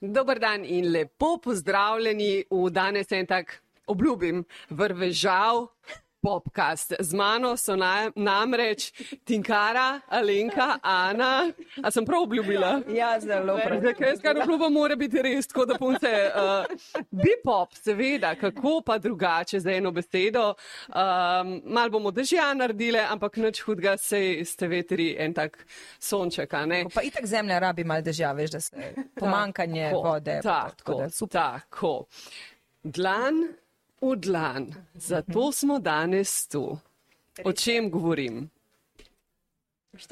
Dober dan in lepo pozdravljeni v danes en tak, obljubim, vrvežal. Popkast. Z mano so na, namreč Tinkara, Alenka, Ana. A sem prav obljubila? Ja, zelo prav. Zakaj jaz kar obljubim, mora biti res, tako da punce. Uh, Bipop, seveda, kako pa drugače za eno besedo. Um, mal bomo dežja naredile, ampak nič hudega, sej ste vetri en tak sonček, a ne? Pa itak zemlja rabi mal dežja, veš, da se pomankanje Tako, vode. Tako, da super. tako. Dlan v dlan. Zato smo danes tu. O čem govorim?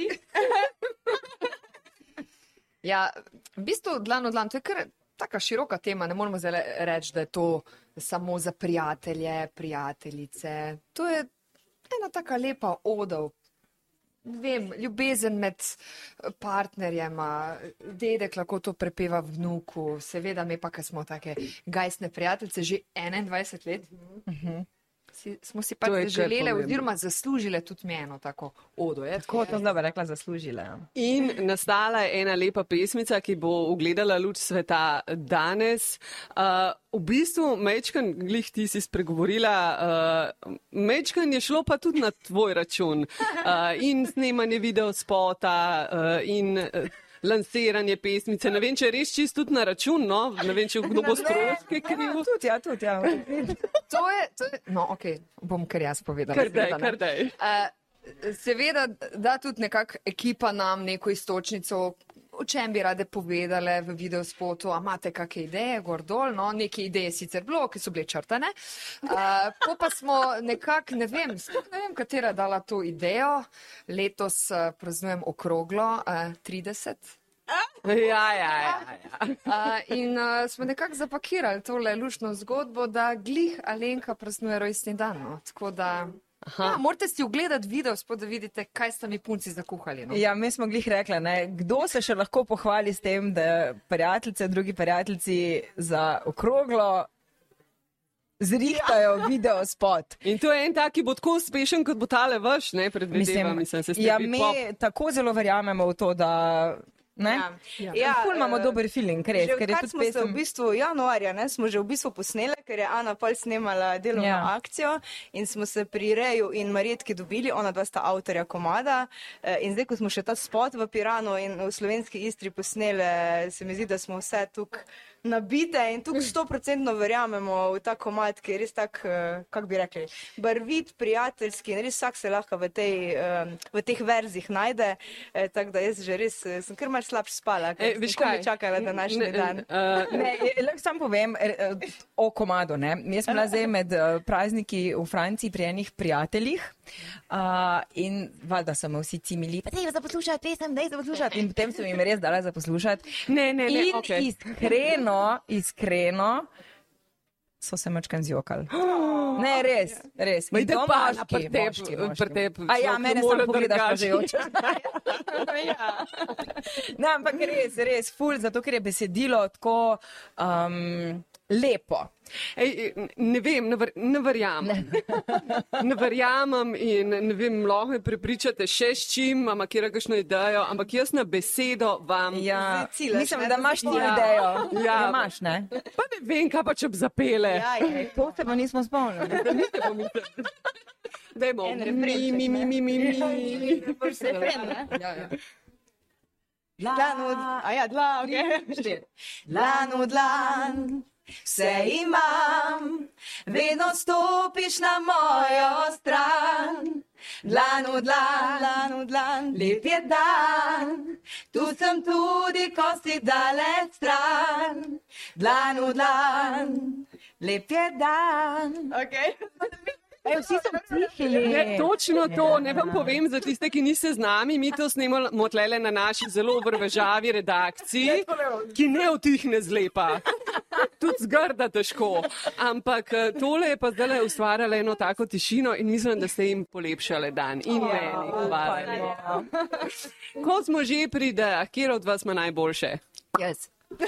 Ja, v bistvu dlan v dlan, to je kar taka široka tema. Ne moramo zdaj reči, da je to samo za prijatelje, prijateljice. To je ena taka lepa odov. Vem, ljubezen med partnerjema, dedek lahko to prepeva vnuku, seveda mi pa, ker smo take gajsne prijateljice že 21 let. Si, smo si pač pomembno. oziroma zaslužile tudi mi eno tako odo. Je, Tako to zdaj bi rekla zaslužile. ja. In nastala je ena lepa pesmica, ki bo ugledala luč sveta danes. Uh, v bistvu, Mečkan, glih ti si spregovorila, uh, Mečkan je šlo pa tudi na tvoj račun. Uh, in snemanje videospota uh, in. Uh, Lansiranje pesmice, ne vem, če res čist tudi na račun, no? ne vem, če kdo bo stroške kriv. Tudi, ja, tudi, ja. To je, to je, no, ok, bom kar jaz povedala. Kar daj, kar daj. Uh, seveda, da tudi nekako ekipa nam neko istočnico, o čem bi rade povedale v videospotu, a imate kakšne ideje, gor dol, no, neke ideje sicer bilo, ki so bile črtane. Uh, po pa smo nekako, ne vem, sploh ne vem, katera dala to idejo. Letos uh, praznujem okroglo uh, 30. Ja, ja, ja. ja. Uh, in uh, smo nekako zapakirali tole lušno zgodbo, da glih Alenka praznuje rojstni dan. No. Tako da. Ja, morate si ogledati video, spod, da vidite, kaj sta mi punci zakuhali. No. Ja, mi smo glih rekli, ne, kdo se še lahko pohvali s tem, da prijateljice, drugi prijateljici za okroglo zrihtajo video spot. In to je en tak, ki bo tako uspešen, kot bo tale vaš, ne predvidevam, mislim, se ja, mi pop. tako zelo verjamemo v to, da. Ne? Ja. Ja, ful imamo eh, dober feeling, res, Že ker je odkar tudi smo se v pesem. bistvu januarja, ne, smo že v bistvu posnele, ker je Ana pol snemala delovno Ja. ja. akcijo in smo se pri Reju in Marjetki dobili, ona dva sta avtorja komada eh, in zdaj, ko smo še ta spot v Piranu in v slovenski Istri posnele, se mi zdi, da smo vse tukaj nabite in tukaj stoprocentno verjamemo v ta komad, ki je res tak, eh, kako bi rekli, barvit, prijateljski in res vsak se lahko v, tej, v teh verzih najde, eh, tako da jaz že res eh, sem kar malce slabš spala, ker E, sem veš komaj kaj? čakala današnji Ne, dan. uh, Ne, lahko sam povem o komadu. Ne? Jaz sem bila zdaj med prazniki v Franciji pri enih prijateljih uh, in valjda so me vsi cimili, pa dej za poslušati pesem, dej za poslušati. In potem sem jim res dala za poslušati. Ne, ne, ne, in okej. iskreno, iskreno so se mačkan zjokali. Ne, res, res. Ma to pa, moški, pretep- A ja, mene samo pogledaš, pa že jočeš. Ne, ampak res, res, ful, zato ker je besedilo tako um, lepo. Ej, ne vem, ne, ver, ne verjamem. Ne verjamem in ne vem, lahko me prepričate še s čim, ima kjer kakšno idejo, ampak jaz na besedo vam. Ja, ciljaš, mislim, ne, da da imaš ti Ja. idejo. Ja. Ja, imaš, ne? Pa ne vem, kaj pa če bi zapele. Ja, je. To se pa nismo spomnili. Dajmo, En mi, mi, mi, mi, mi, mi. Ja, ja. Dlan v dlan, a ja, dlan, okay. Dlan v dlan, vse imam, vedno stopiš na mojo stran. Dlan v dlan, dlan v dlan, lep je dan, tu sem tudi, ko si daleč stran. Dlan v dlan, lep je dan. Okay. Ej, vsi so psihili. Ne, točno to, ne vam povem za tiste, ki niste z nami, mi to snemamo tlele na naši zelo vrvežavi redakciji, ki ne utihne zlepa. Tudi zgrda težko. Ampak eh, tole je pa zdaj ustvarjalo eno tako tišino in mislim, da ste jim polepšali dan. In meni. Hvala. Ko smo že pri ideah, kjer od vas ima najboljše? Jaz.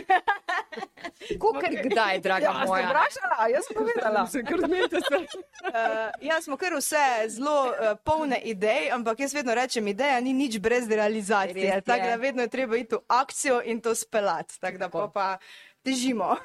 Kukar kdaj, draga Ja, moja. vprašala, jaz sem povedala. Se kar zmete se. Uh, ja, smo kar vse zelo uh, polne idej, ampak jaz vedno rečem, ideja ni nič brez realizacije. Tako da vedno je treba iti v akcijo in to speljati. Tako da pa, pa težimo.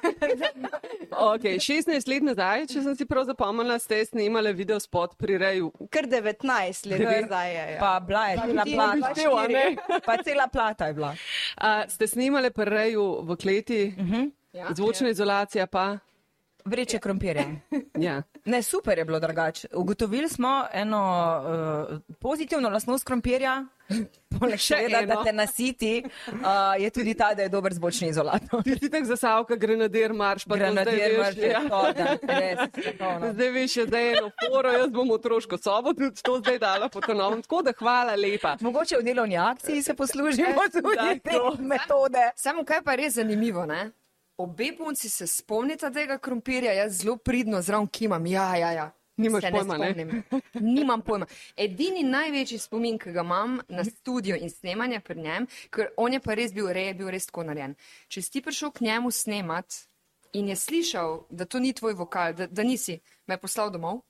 Okay, 16 let nazaj, če sem si prav zapomnila, ste snimali video spot pri Reju. Kar 19 let nazaj je. Ja. Pa bila je cela Ti- plata. Štel, a ne? Pa cela plata je bila. A, ste snimali pri Reju v kleti, uh Mhm. -huh. Ja. zvočna izolacija pa. Vreče krompirja. Ja. Ne, super je bilo drugače. Ugotovili smo eno uh, pozitivno lastnost krompirja. Poleg Še tega, da te nasiti, uh, je tudi ta, da je dober zvočni izolator. Ti si tako zasavka, grenadir marš, pa Granadier veš, marš je ja. to, da res. strokovno. Zdaj veš, je zdaj eno foro, jaz bom otroško sobo tudi to zdaj dala po novem. Tako da hvala lepa. Mogoče v delovni akciji se poslužimo tudi da, te metode. Samo kaj pa je res zanimivo, ne? Obe punci se spomnita tega krompirja, jaz zelo pridno zraven kimam. Ja, ja, ja. Nimaš Se pojma, ne? spomnim. Nimam pojma. Edini največji spomin, ki ga imam na studio in snemanje pri njem, ker on je pa res bil, re, je bil res tako narejen. Če si ti prišel k njemu snemat in je slišal, da to ni tvoj vokal, da, da nisi, me je poslal domov,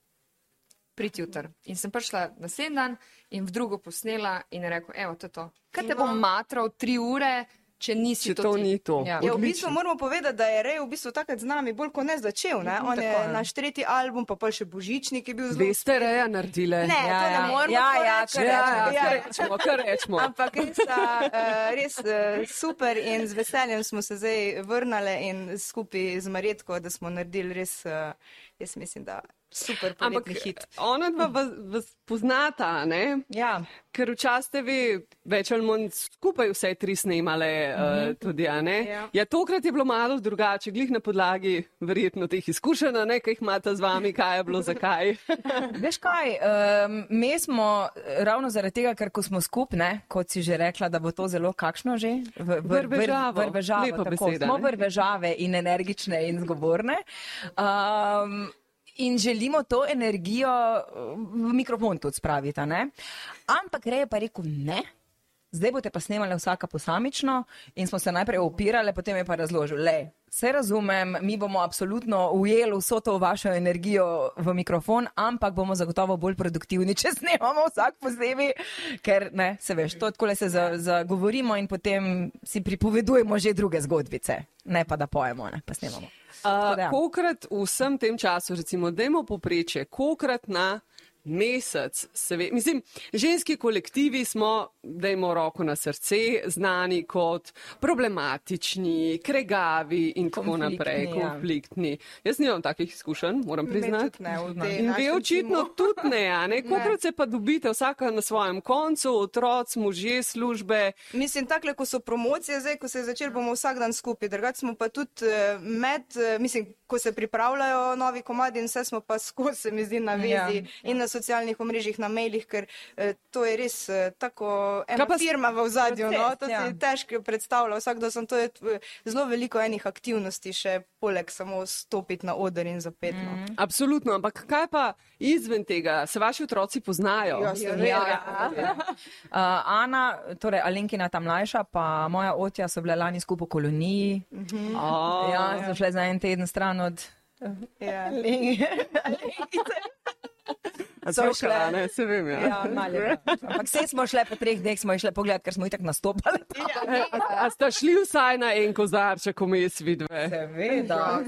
priti jutr. In sem prišla naslednji dan in v drugo posnela in je rekel, evo, to je to. Kaj te bom matral tri ure, če nisi Če to ti? ni to. Ja. Ja, v bistvu moramo povedati, da je Rej v bistvu takrat z nami bolj kot ne začel. Ne? On je Tako je. naš tretji album, pa pa še Božičnik je bil zelo. Veste, reja naredile. Ne, Ja, to ne ja. moremo Ja, ja, kar ja, rečemo, ja, Ja, kar rečemo, kar rečemo. Ampak res, uh, res uh, super in z veseljem smo se zdaj vrnili in skupaj z Maretko, da smo naredili res, uh, jaz mislim, da super Ampak hit. ona dva vas, vas poznata, ne? Ja. Ker včasih ste vi več ali manj skupaj vse tri snemale, uh -huh. uh, tudi, a ne? Ja. ja, tokrat je bilo malo drugače, glih na podlagi verjetno teh izkušenj, ne, kaj jih imate z vami, kaj je bilo, zakaj. Veš kaj, um, mi smo eh, ravno zaradi tega, ker ko smo skupne, kot si že rekla, da bo to zelo kakšno že? V, Vrvežavo. vrvežavo Lepa tako, beseda, smo ne? vrvežave in energične in zgovorne. Um, In želimo to energijo eh, v mikrofon tudi spraviti. Ampak Rej je pa rekel ne. Zdaj boste pa snemali vsaka posamično in smo se najprej opirali, potem je pa razložil, le, vse razumem, mi bomo absolutno ujeli vso to vašo energijo v mikrofon, ampak bomo zagotovo bolj produktivni, če snemamo vsak posebej, ker ne, se veš, to tako le se za- zagovorimo in potem si pripovedujemo že druge zgodbice, ne pa da pojemo, ne pa snemamo. Da. Uh, kolikrat v vsem tem času, recimo, dajmo poprečje, kolikrat na mesec, se ve, mislim, ženski kolektivi smo, dajmo roko na srce, znani kot problematični, kregavi in tako Konfliktni, naprej, ja. konfliktni. Jaz nimam takih izkušenj, moram priznati. ne, tej In vi očitno tudi ne, a ne? Kolikrat se pa dobite vsaka na svojem koncu, otroci, možje, službe. Mislim, takle, ko so promocije, zdaj, ko se je začel, bomo vsak dan skupaj. Drugače smo pa tudi eh, med, eh, mislim, ko se pripravljajo novi komadi in vse smo pa skozi, se mi zdi, na vezi Ja. in na socialnih omrežjih, na mailih, ker eh, to je res eh, tako ena pa firma v zadju. No? To ja. si težko predstavlja. Vsak dan sem to je eh, zelo veliko enih aktivnosti, še poleg samo stopiti na oder in zapet. No. Mm. Absolutno, ampak kaj pa izven tega? Se vaši otroci poznajo? Ja, seveda. Uh, Ana, torej Alenkina ta mlajša, pa moja otja so bile lani skupaj v koloniji. Oh, Ja, so šle za en teden stran od. Ja. so so šle. ne, se vem. Ja. Ja, malje. Ampak vse smo šle po treh dneh, smo šle pogledat, ker smo jih tako nastopali. A sta šli vsaj na en kozarček vmes vidve? Seveda.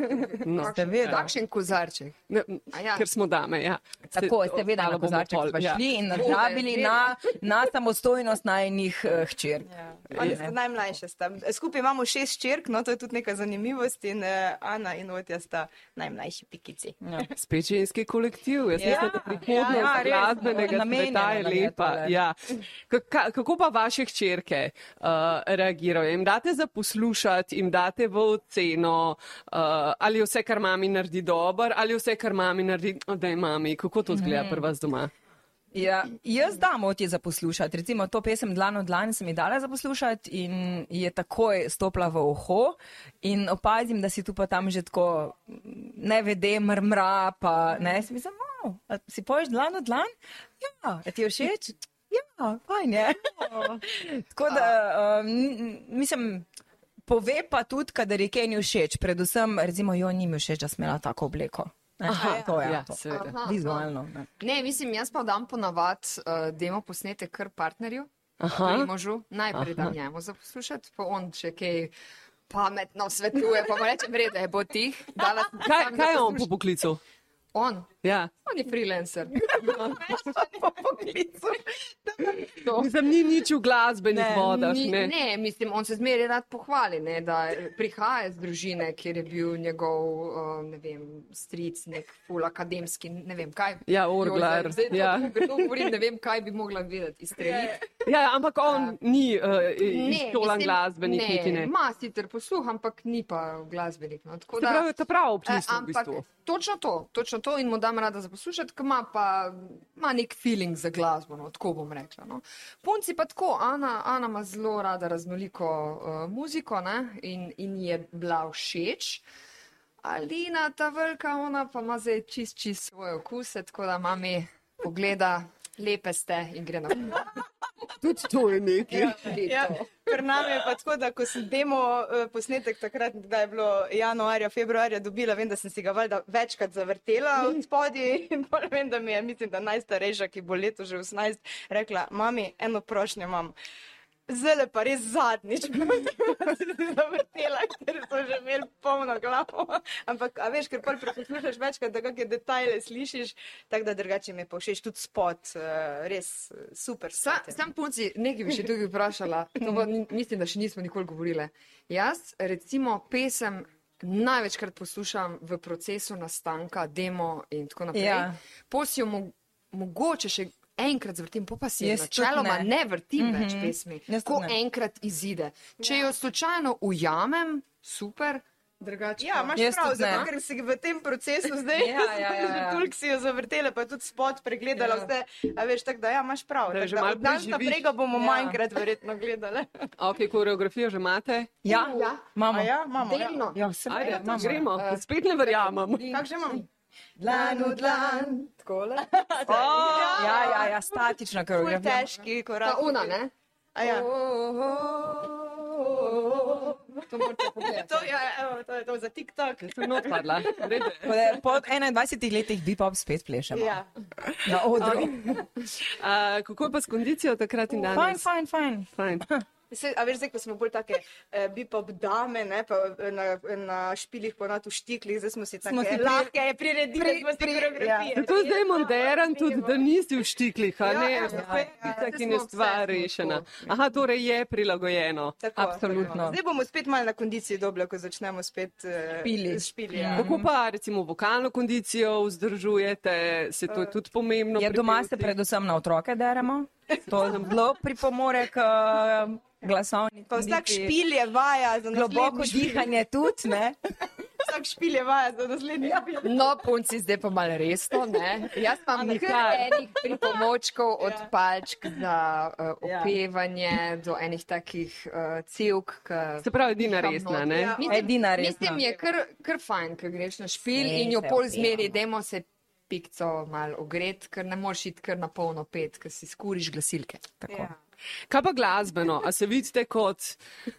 No, Seveda. Takšen kozarček. Ne, A ja. Ker smo dame, ja. Tako, Se- seveda, na kozarček smo ja. šli in nadgradili na, na samostojnost najnih uh, hčer. Oni sta najmlajše. Sta. Skupaj imamo šest črk, no to je tudi neka zanimivost in uh, Ana in Otja sta najmlajši pikici. Spet ženski kolektiv, jaz Ja, mislim, da prihodnost ja, ja, glasbenega sveta je lepa. Ja. Ka- Kako pa vaše hčerke uh, reagirajo? Jim date za poslušati, jim date v oceno, uh, ali vse, kar mami naredi dober, ali vse, kar mami naredi, da je mami. Kako to zgleda Mhm. pri vas doma? Ja, jaz dam otje za poslušati. Recimo to pesem Dlan od dlan sem ji dala za poslušati in je takoj stopila v uho in opazim, da si tu pa tam že tako ne vede, mrmra, pa ne, si mislim, wow, si poješ Dlan od dlan? Ja, ti je všeč? Ja, fajn je. tako da, um, mislim, pove pa tudi, kadar je kaj ni všeč, predvsem, recimo, jo ni mi všeč, da smela tako obleko. Ne, Aha, to je ja, to. seveda. Aha, Vizualno. Ne. Ne, mislim, jaz pa dam ponavad uh, demo posnete kar partnerju, Aha. možu, najprej dam njemu za poslušati, pa on še kaj pametno svetuje, pa mu rečem, vrede, bo tih. Dala Kaj, kaj je on po poklicu? On, Ja. on je freelancer. To. Mislim, ni nič v glasbenih Ne, vodah. Ni, Ne. ne, mislim, on se zmeri rad pohvali, ne, da prihaja iz družine, kjer je bil njegov, uh, vem, stric, nek ful akademski, ne vem kaj. Ja, orglar. Zdaj, Ja. govorim, ne vem, kaj bi mogla videti iz streli. Ja, ampak on ni uh, izšolan glasbenik, ne, niti ne. Ma sicer posluh, ampak ni pa glasbenik. No, tako da- pravi, ta prav Eh, občinstvo v ampak bistvu. točno to, točno to in mu dam rada za poslušati, ker ima pa ima nek feeling za glasbo, no, tako bom rekla. No. Punci pa tako, Ana, Ana ima zelo rada raznoliko uh, muziko ne, in, in je bila všeč. Alina, ta velika, ona pa ima zdaj čist, čist svoje okuse, tako da mami pogleda, lepe ste in gre naprej. Tudi to je nekaj. Ja, Pri nami je pa tako, da ko sem demo eh, posnetek takrat, da je bilo januarja, februarja dobila, vem, da sem si ga valjda večkrat zavrtela od spodaj in pol vem, da mi je, mislim, da najstarejša, ki bo leto že 18, rekla, mami, eno prošnjo imam. Zdaj pa res zadnjič, da si se zavrtela, ker so že imeli polno glavo. Ampak, a veš, ker pol preposlušaš večkrat, da kakšne detajle slišiš, tako da drugače mi je pa všeč tudi spot, eh, res eh, super. Sa, sam punci, nekaj bi še tukaj vprašala, to pa mislim, da še nismo nikoli govorili. Jaz, recimo, pesem največkrat poslušam v procesu nastanka, demo in tako naprej. Ja. Posijo mo mogoče še enkrat zvrtim, pa pa si Jaz načeloma ne. ne vrtim mm. -hmm. več pesmi, Jaz ko enkrat izide. Če jo slučajno ujamem, super, drugače. Ja, imaš Jaz prav, zato ker si v tem procesu zdaj, Ja, ja, ja, ja. toliko si jo zavrtela, pa tudi spot pregledala Ja. vse. A veš, tako da ja, imaš prav. Da Da, od danes preživiš. naprej ga bomo Ja. manjkrat verjetno gledali. Ok, koreografijo že imate? Ja, Ja. imamo. A ja, imamo. Ja. Delno. Ja, vse Ajde, imamo. gremo. Eh, Spet ne verjamem. Kako že imam? Dlan v dlan, takole. Ja, ja, ja, statična Ful koreografija. težki Ta korak. una, ne? A ja. To morate pogledati. To, ja, evo, to je to za TikTok. Sem odpadla. Tako Po 21 letih bipop spet plešemo. Ja. Na odru. A, kako je pa s kondicijo takrat in Fajn, danes? fajn, fajn. Fajn. Se, a veš, zdaj, ko smo bolj take eh, bipop dame, ne, pa eh, na, na špilih ponad v štiklih, zdaj smo si si pri- lahke priredili, pri- smo si pri- koreografije. Zato je zdaj modern tudi, da nisi v štiklih, a Ja, ne? ja, Ja, ja, Tako smo je vse stvar rešena. tako. Aha, torej je prilagojeno. Tako, Absolutno. tako. Zdaj bomo spet malo na kondiciji dobili, ko začnemo spet uh, Špili. špili ja. Kako pa recimo vokalno kondicijo vzdržujete, se to je tudi pomembno? Ja, doma se predvsem na otroke deremo. To zelo pripomore k uh, glasovni. Pa vsak špil je vaja za Globoko naslednji špil. dihanje tudi, ne? Vsak špil je vaja za naslednji špil. No, punci, zdaj pa malo resno. Ne? Jaz pa imam Nikar. kar enih pripomočkov od Ja. palčk za uh, Ja. opevanje do enih takih uh, cevk. Se pravi, edina resna, ne? Ja. Mislim, Edina resna. Mislim, je kar, kar fajn, ker greš na špil Sej in jo pol zmeri, demo se pikco mal ogret, ker ne moreš iti kar na polno pet, ker si skuriš glasilke. Tako. Ja. Kaj pa glasbeno? A se vidite kot,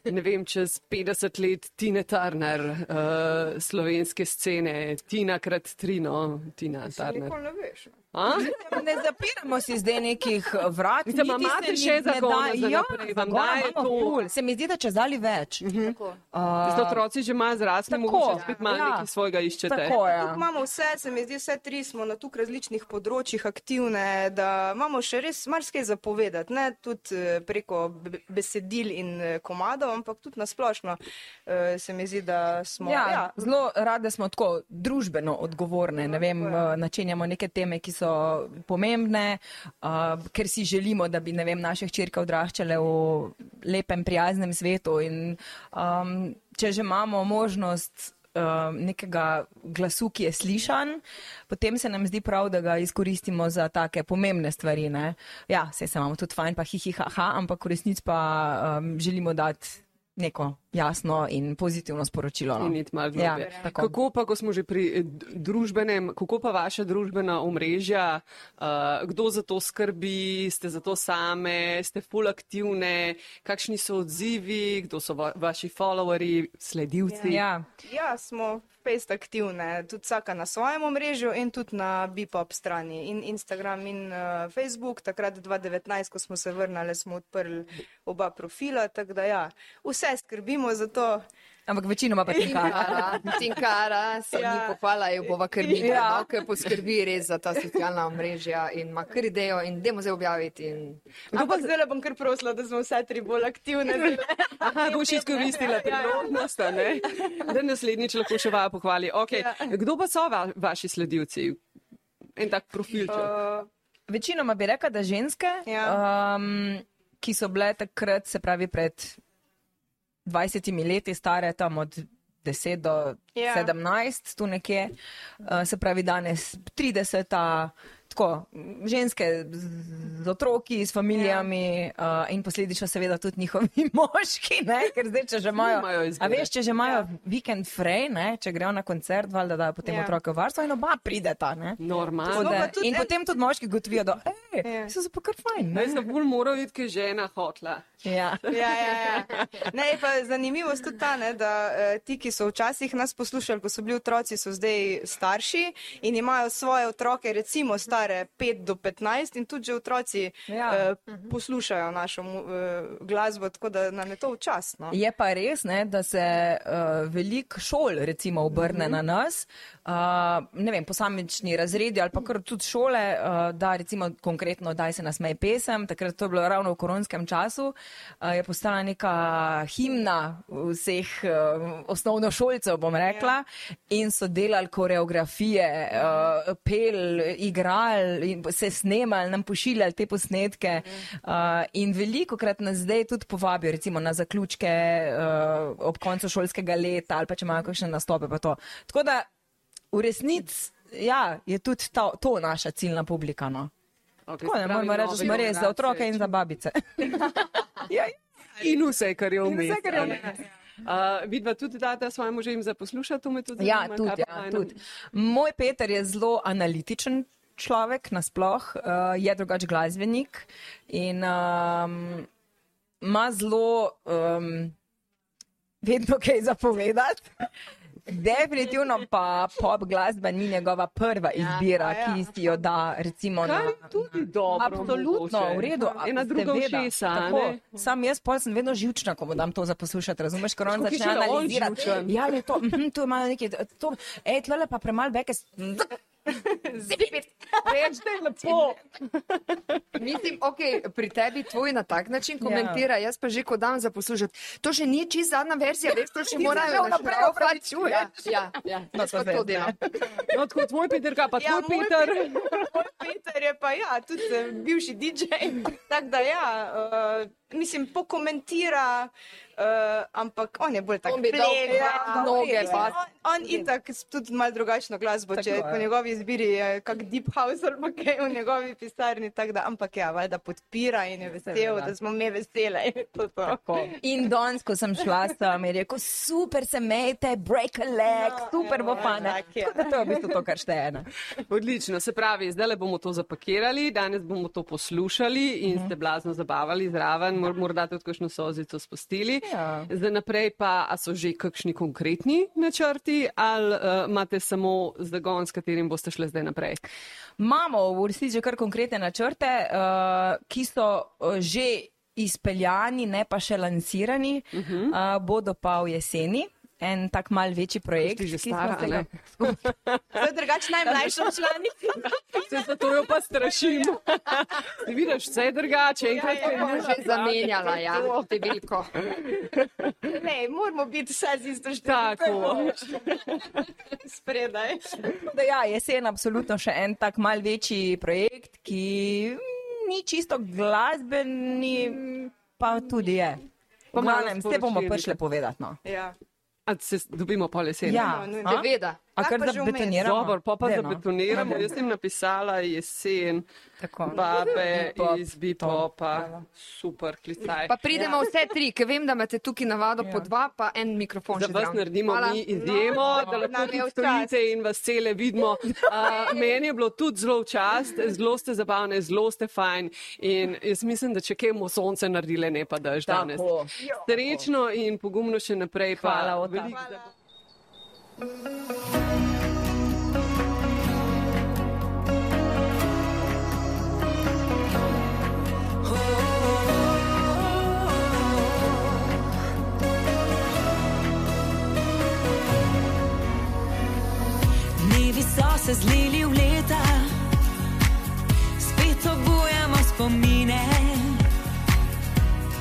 ne vem, čez 50 let Tine Turner uh, slovenske scene, Tina krat Trino, Tina Turner? Nikoli ne veš. A? Ne zapiramo si zdaj nekih uh, vrat. Mislim, niti imate še ne zagona da- za ja, vam daje to-. Se mi zdi, da če zdali več. Tako. Zdaj otroci že malo zrasli, mogoče spet malo ja. nekaj svojega iščete. Tako je. Tukaj imamo vse, se mi zdi, vse tri smo na tukaj različnih področjih aktivne, da imamo še res marsikaj zapovedati, ne tudi eh, preko be- besedil in eh, komadov, ampak tudi nasplošno eh, se mi zdi, da smo. Ja, ja. Zelo rade smo tako družbeno odgovorne. Ne vem, načenjamo neke teme, ki so pomembne, uh, ker si želimo, da bi vem, naše hčerke odraščale v lepem, prijaznem svetu. In, um, če že imamo možnost. uh, Nekega glasu, ki je slišan, potem se nam zdi prav, da ga izkoristimo za take pomembne stvari. Ne? Ja, se imamo tudi fajn, pa hihi, haha, ampak v resnici pa um, želimo dati neko jasno in pozitivno sporočilo. No. In Ja, tako. Kako pa, ko smo že pri eh, družbenem, kako pa vaša družbena omrežja, uh, kdo za to skrbi, ste za to same, ste full aktivne, kakšni so odzivi, kdo so va vaši followerji, sledilci? Ja. Ja, smo fejst aktivne, tudi vsaka na svojem omrežju in tudi na Bipop strani in Instagram in uh, Facebook. Takrat 2019, ko smo se vrnili, smo odprli oba profila, tako da ja, vse skrbimo. Skrbimo za to. Ampak večinoma pa tinkara. Tinkara, tinkara se Ja. ni pohvala, jo bova kar mi, Ja. no, ker poskrbi res za ta socialna omrežja in ima kar idejo in demo zdaj objaviti. In... Ampak zdaj bom kar prosila, da smo vse tri bolj aktivne. Aha, boš izkoristila priložnost, a ne? da naslednjič lahko še vaja pohvali. Okay. Kdo pa so va vaši sledilci? En tak profilček. Uh, Večinoma bi rekla, da ženske, Ja. um, ki so bile takrat, se pravi, pred 20 leti stare, tam od 10 do Ja. 17, tu nekje, uh, se pravi, danes 30. Tako, ženske z, otroki, s familijami ja. uh, in posledično seveda tudi njihovi moški, ne? ker zdaj, če že imajo, a veš, če že imajo ja. vikend fraj, ne? če grejo na koncert, valjda dajo potem ja. Otroke v varstvo in oba prideta. Ne? Normalno. Da, pa tudi in potem tudi moški gotovijo, da Ja. je, so se pa kar fajn. Ne? se bolj morajo videti, kaj je žena hotla. Ja. Ja, ja, ja. Ne, je pa zanimivost tudi ta, ne, da eh, ti, ki so včasih nas poslušali, ko so bili otroci, so zdaj starši in imajo svoje otroke, recimo stare 5 do 15 in tudi že otroci Ja. eh, poslušajo našo eh, glasbo, tako da nam je to včasno. Je pa res, ne, da se uh, veliko šol recimo obrne uh -huh. na nas, uh, ne vem, posamični razredi ali pa kar tudi šole, uh, da recimo konkretno daj se nasmej pesem, takrat to je bilo ravno v koronskem času, uh, je postala neka himna vseh uh, osnovnošolcev, bom rekla, ja. in so delali koreografije, uh, pel, igrali in se snemali, nam pošiljali te posnetke uh, in veliko krat nas zdaj tudi povabijo, recimo na zaključke uh, ob koncu šolskega leta ali pa če imajo kakšne nastope pa to. Tako da v resnici, ja, je tudi to, to naša ciljna publika. No. Okay, Tako, ne moramo reči, da smo res za otroke in za babice. ja, In vse, kar je vmes. vmes. Uh, vidva tudi data svojim možem za poslušati, to me tudi Ja, zanima, tudi, kaj pa ja, tudi. Moj Peter je zelo analitičen človek, nasploh, uh, je drugač glasbenik in um, ima zelo um, vedno kaj zapovedati. Definitivno pa pop glasba ni njegova prva izbira, ja. ki si jo da recimo Kar na. tudi dobro. Absolutno, mogoče. v redu. Ena druga všesa? Sam jaz pol sem vedno živčna, ko mu dam to za poslušati, razumeš, ker on začne analizirati. Ja, je to, mhm, to je malo nekaj, to, ej, tlele pa premal beke. Reč, da je lepo. Mislim, okay, pri tebi tvoj na tak način komentira, jaz pa že ko dam za poslušati. To še ni čisto zadnja verzija, veš, to še morajo že našraufati. opravičuješ. Ja, ja, ja. No, jaz pa to delam. No, tako tvoj Peter, kaj pa Ja, tvoj moj Peter. Moj Peter je pa ja, tudi bivši DJ. Tako da ja, uh, mislim, pokomentira, uh, ampak on je bolj tak On bi dal pleva, ja, noge pa- On, on itak s- tudi malo drugačno glasbo, Tako če je. po njegovi izbiri je kak deep house ali pa kaj v njegovi pisarni, tako da, ampak ja, valjda podpira in je vesel, da smo me vesele. in je To to. In danes, ko sem šla tam, je rekel, super se mejte, break a leg, No, super bo pa. Tako da To je v bistvu to, kar šteje. Odlično, se pravi, zdaj le bomo to zapakirali, danes bomo to poslušali in ste blazno zabavali zraven, morda tudi kakšno sozico spustili. Ja. Zdaj naprej pa, a so že kakšni konkretni načrti ali uh, imate samo zagon, s katerim boste šli zdaj naprej? Imamo v resnici že kar konkretne načrte, uh, ki so uh, že izpeljani, ne pa še lansirani, uh -huh. uh, bodo pa v jeseni. En tak mal večji projekt. Ti že stara, se a ga- ne? To je drugače najmlajša članica. Se zato jo pa strašim. Ti vidiš, vse je drugače. Enkrat, ko je Bom že zamenjala, ja, številko. Ne, moramo biti vse z isto Tako. spredaj. Da ja, jesen absolutno še en tak mal večji projekt, ki mm, ni čisto glasbeni, pa tudi je. S tem bomo prišli povedati. No. Ja. A se dobimo pol jesen? Ja, no, a? Seveda. A kar pa da že vmes? betoniramo? Dobro, pa pa Dajno. zabetoniramo. Jaz sem napisala jesen, Tako. babe Bebop, iz Bipopa, super klicaj. Pa pridemo vse tri, ker vem, da imate tukaj navado po Ja. dva, pa en mikrofon. Za še vas naredimo Hvala. mi izjemo, No, da lahko nam tudi je v stojite in vas cele vidimo. Uh, meni je bilo tudi zelo čast, zelo ste zabavne, zelo ste fajn in jaz mislim, da če bomo sonce naredile, ne pa daš danes. Tako. Srečno in pogumno še naprej. Pa Hvala, Ota se zlili v leta, spet obujamo spomine.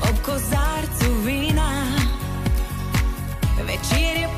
Ob kozarcu vina, večer je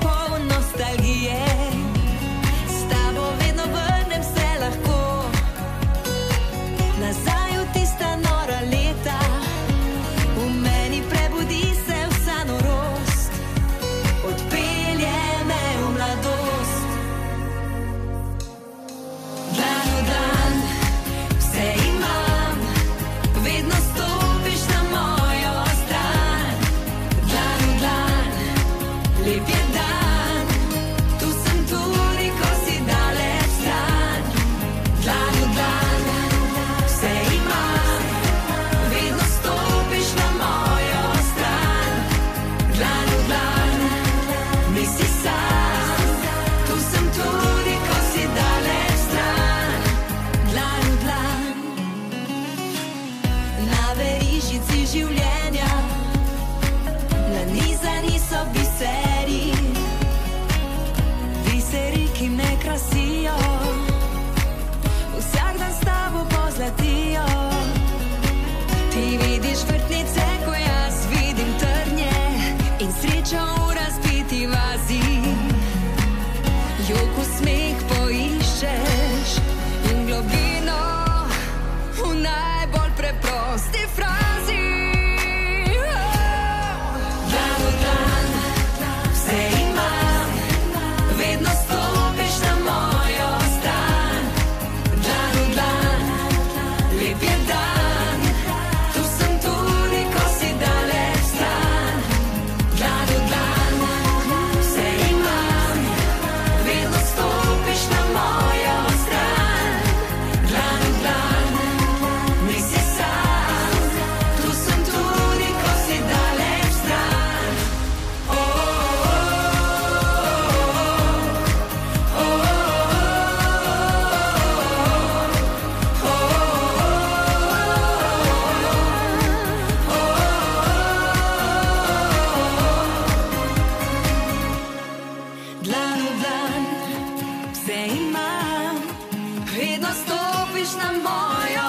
доступиш на моя